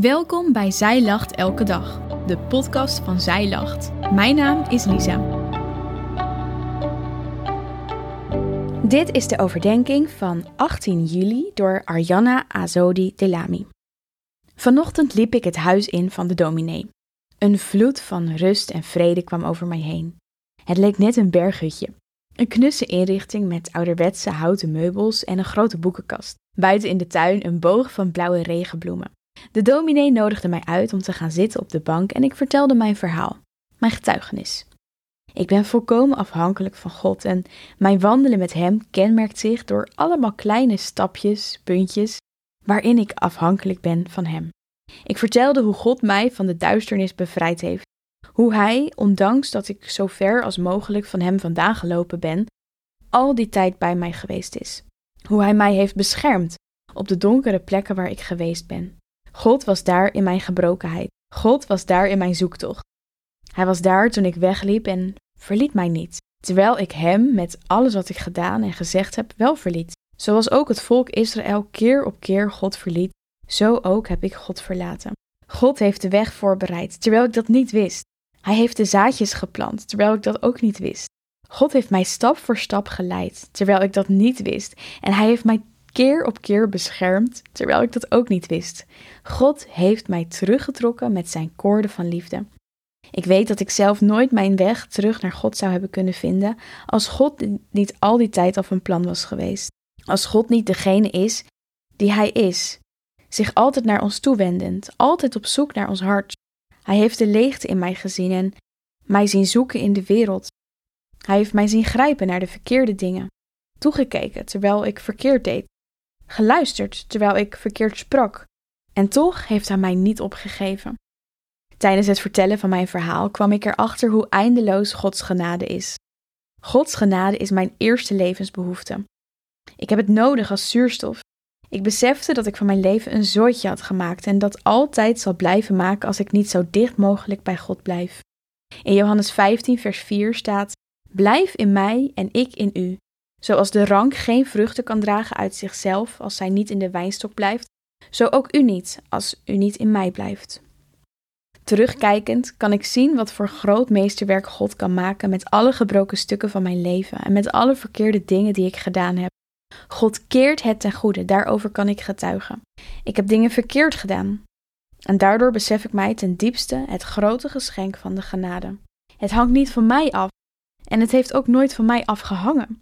Welkom bij Zij Lacht Elke Dag, de podcast van Zij Lacht. Mijn naam is Lisa. Dit is de overdenking van 18 juli door Arjanna Azodi Delami. Vanochtend liep ik het huis in van de dominee. Een vloed van rust en vrede kwam over mij heen. Het leek net een berghutje. Een knusse inrichting met ouderwetse houten meubels en een grote boekenkast. Buiten in de tuin een boog van blauwe regenbloemen. De dominee nodigde mij uit om te gaan zitten op de bank en ik vertelde mijn verhaal, mijn getuigenis. Ik ben volkomen afhankelijk van God en mijn wandelen met Hem kenmerkt zich door allemaal kleine stapjes, puntjes, waarin ik afhankelijk ben van Hem. Ik vertelde hoe God mij van de duisternis bevrijd heeft, hoe Hij, ondanks dat ik zo ver als mogelijk van Hem vandaan gelopen ben, al die tijd bij mij geweest is. Hoe Hij mij heeft beschermd op de donkere plekken waar ik geweest ben. God was daar in mijn gebrokenheid. God was daar in mijn zoektocht. Hij was daar toen ik wegliep en verliet mij niet, terwijl ik Hem met alles wat ik gedaan en gezegd heb wel verliet. Zoals ook het volk Israël keer op keer God verliet, zo ook heb ik God verlaten. God heeft de weg voorbereid, terwijl ik dat niet wist. Hij heeft de zaadjes geplant, terwijl ik dat ook niet wist. God heeft mij stap voor stap geleid, terwijl ik dat niet wist. En hij heeft mij keer op keer beschermd, terwijl ik dat ook niet wist. God heeft mij teruggetrokken met zijn koorden van liefde. Ik weet dat ik zelf nooit mijn weg terug naar God zou hebben kunnen vinden als God niet al die tijd al van plan was geweest. Als God niet degene is die Hij is, zich altijd naar ons toewendend, altijd op zoek naar ons hart. Hij heeft de leegte in mij gezien en mij zien zoeken in de wereld. Hij heeft mij zien grijpen naar de verkeerde dingen, toegekeken terwijl ik verkeerd deed, geluisterd terwijl ik verkeerd sprak. En toch heeft hij mij niet opgegeven. Tijdens het vertellen van mijn verhaal kwam ik erachter hoe eindeloos Gods genade is. Gods genade is mijn eerste levensbehoefte. Ik heb het nodig als zuurstof. Ik besefte dat ik van mijn leven een zooitje had gemaakt en dat altijd zal blijven maken als ik niet zo dicht mogelijk bij God blijf. In Johannes 15, vers 4 staat: Blijf in mij en ik in u. Zoals de rank geen vruchten kan dragen uit zichzelf als zij niet in de wijnstok blijft, zo ook u niet als u niet in mij blijft. Terugkijkend kan ik zien wat voor groot meesterwerk God kan maken met alle gebroken stukken van mijn leven en met alle verkeerde dingen die ik gedaan heb. God keert het ten goede, daarover kan ik getuigen. Ik heb dingen verkeerd gedaan. En daardoor besef ik mij ten diepste het grote geschenk van de genade. Het hangt niet van mij af en het heeft ook nooit van mij afgehangen.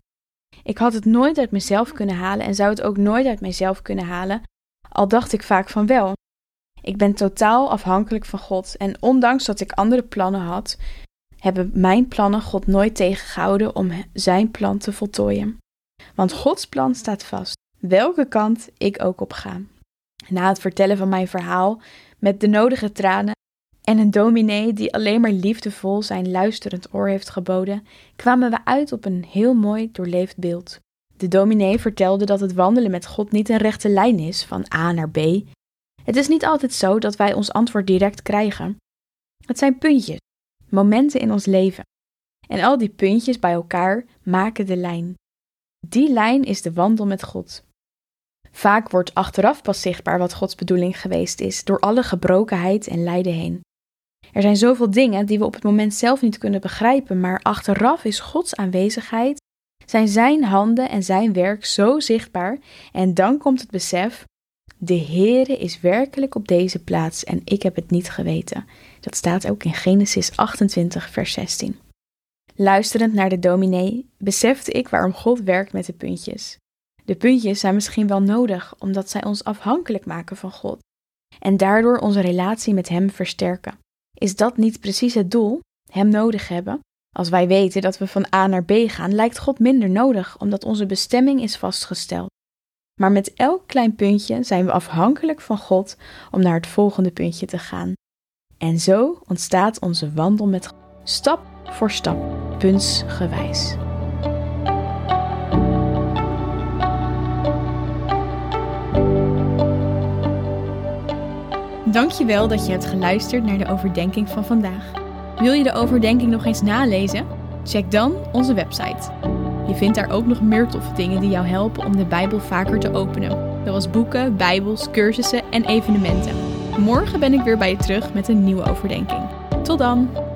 Ik had het nooit uit mezelf kunnen halen en zou het ook nooit uit mezelf kunnen halen, al dacht ik vaak van wel. Ik ben totaal afhankelijk van God en ondanks dat ik andere plannen had, hebben mijn plannen God nooit tegengehouden om zijn plan te voltooien. Want Gods plan staat vast, welke kant ik ook op ga. Na het vertellen van mijn verhaal, met de nodige tranen en een dominee die alleen maar liefdevol zijn luisterend oor heeft geboden, kwamen we uit op een heel mooi doorleefd beeld. De dominee vertelde dat het wandelen met God niet een rechte lijn is van A naar B. Het is niet altijd zo dat wij ons antwoord direct krijgen. Het zijn puntjes, momenten in ons leven. En al die puntjes bij elkaar maken de lijn. Die lijn is de wandel met God. Vaak wordt achteraf pas zichtbaar wat Gods bedoeling geweest is, door alle gebrokenheid en lijden heen. Er zijn zoveel dingen die we op het moment zelf niet kunnen begrijpen, maar achteraf is Gods aanwezigheid, zijn Zijn handen en Zijn werk zo zichtbaar en dan komt het besef, de Heere is werkelijk op deze plaats en ik heb het niet geweten. Dat staat ook in Genesis 28, vers 16. Luisterend naar de dominee besefte ik waarom God werkt met de puntjes. De puntjes zijn misschien wel nodig omdat zij ons afhankelijk maken van God en daardoor onze relatie met Hem versterken. Is dat niet precies het doel? Hem nodig hebben? Als wij weten dat we van A naar B gaan, lijkt God minder nodig, omdat onze bestemming is vastgesteld. Maar met elk klein puntje zijn we afhankelijk van God om naar het volgende puntje te gaan. En zo ontstaat onze wandel met God, stap voor stap, puntsgewijs. Dankjewel dat je hebt geluisterd naar de overdenking van vandaag. Wil je de overdenking nog eens nalezen? Check dan onze website. Je vindt daar ook nog meer toffe dingen die jou helpen om de Bijbel vaker te openen, zoals boeken, Bijbels, cursussen en evenementen. Morgen ben ik weer bij je terug met een nieuwe overdenking. Tot dan!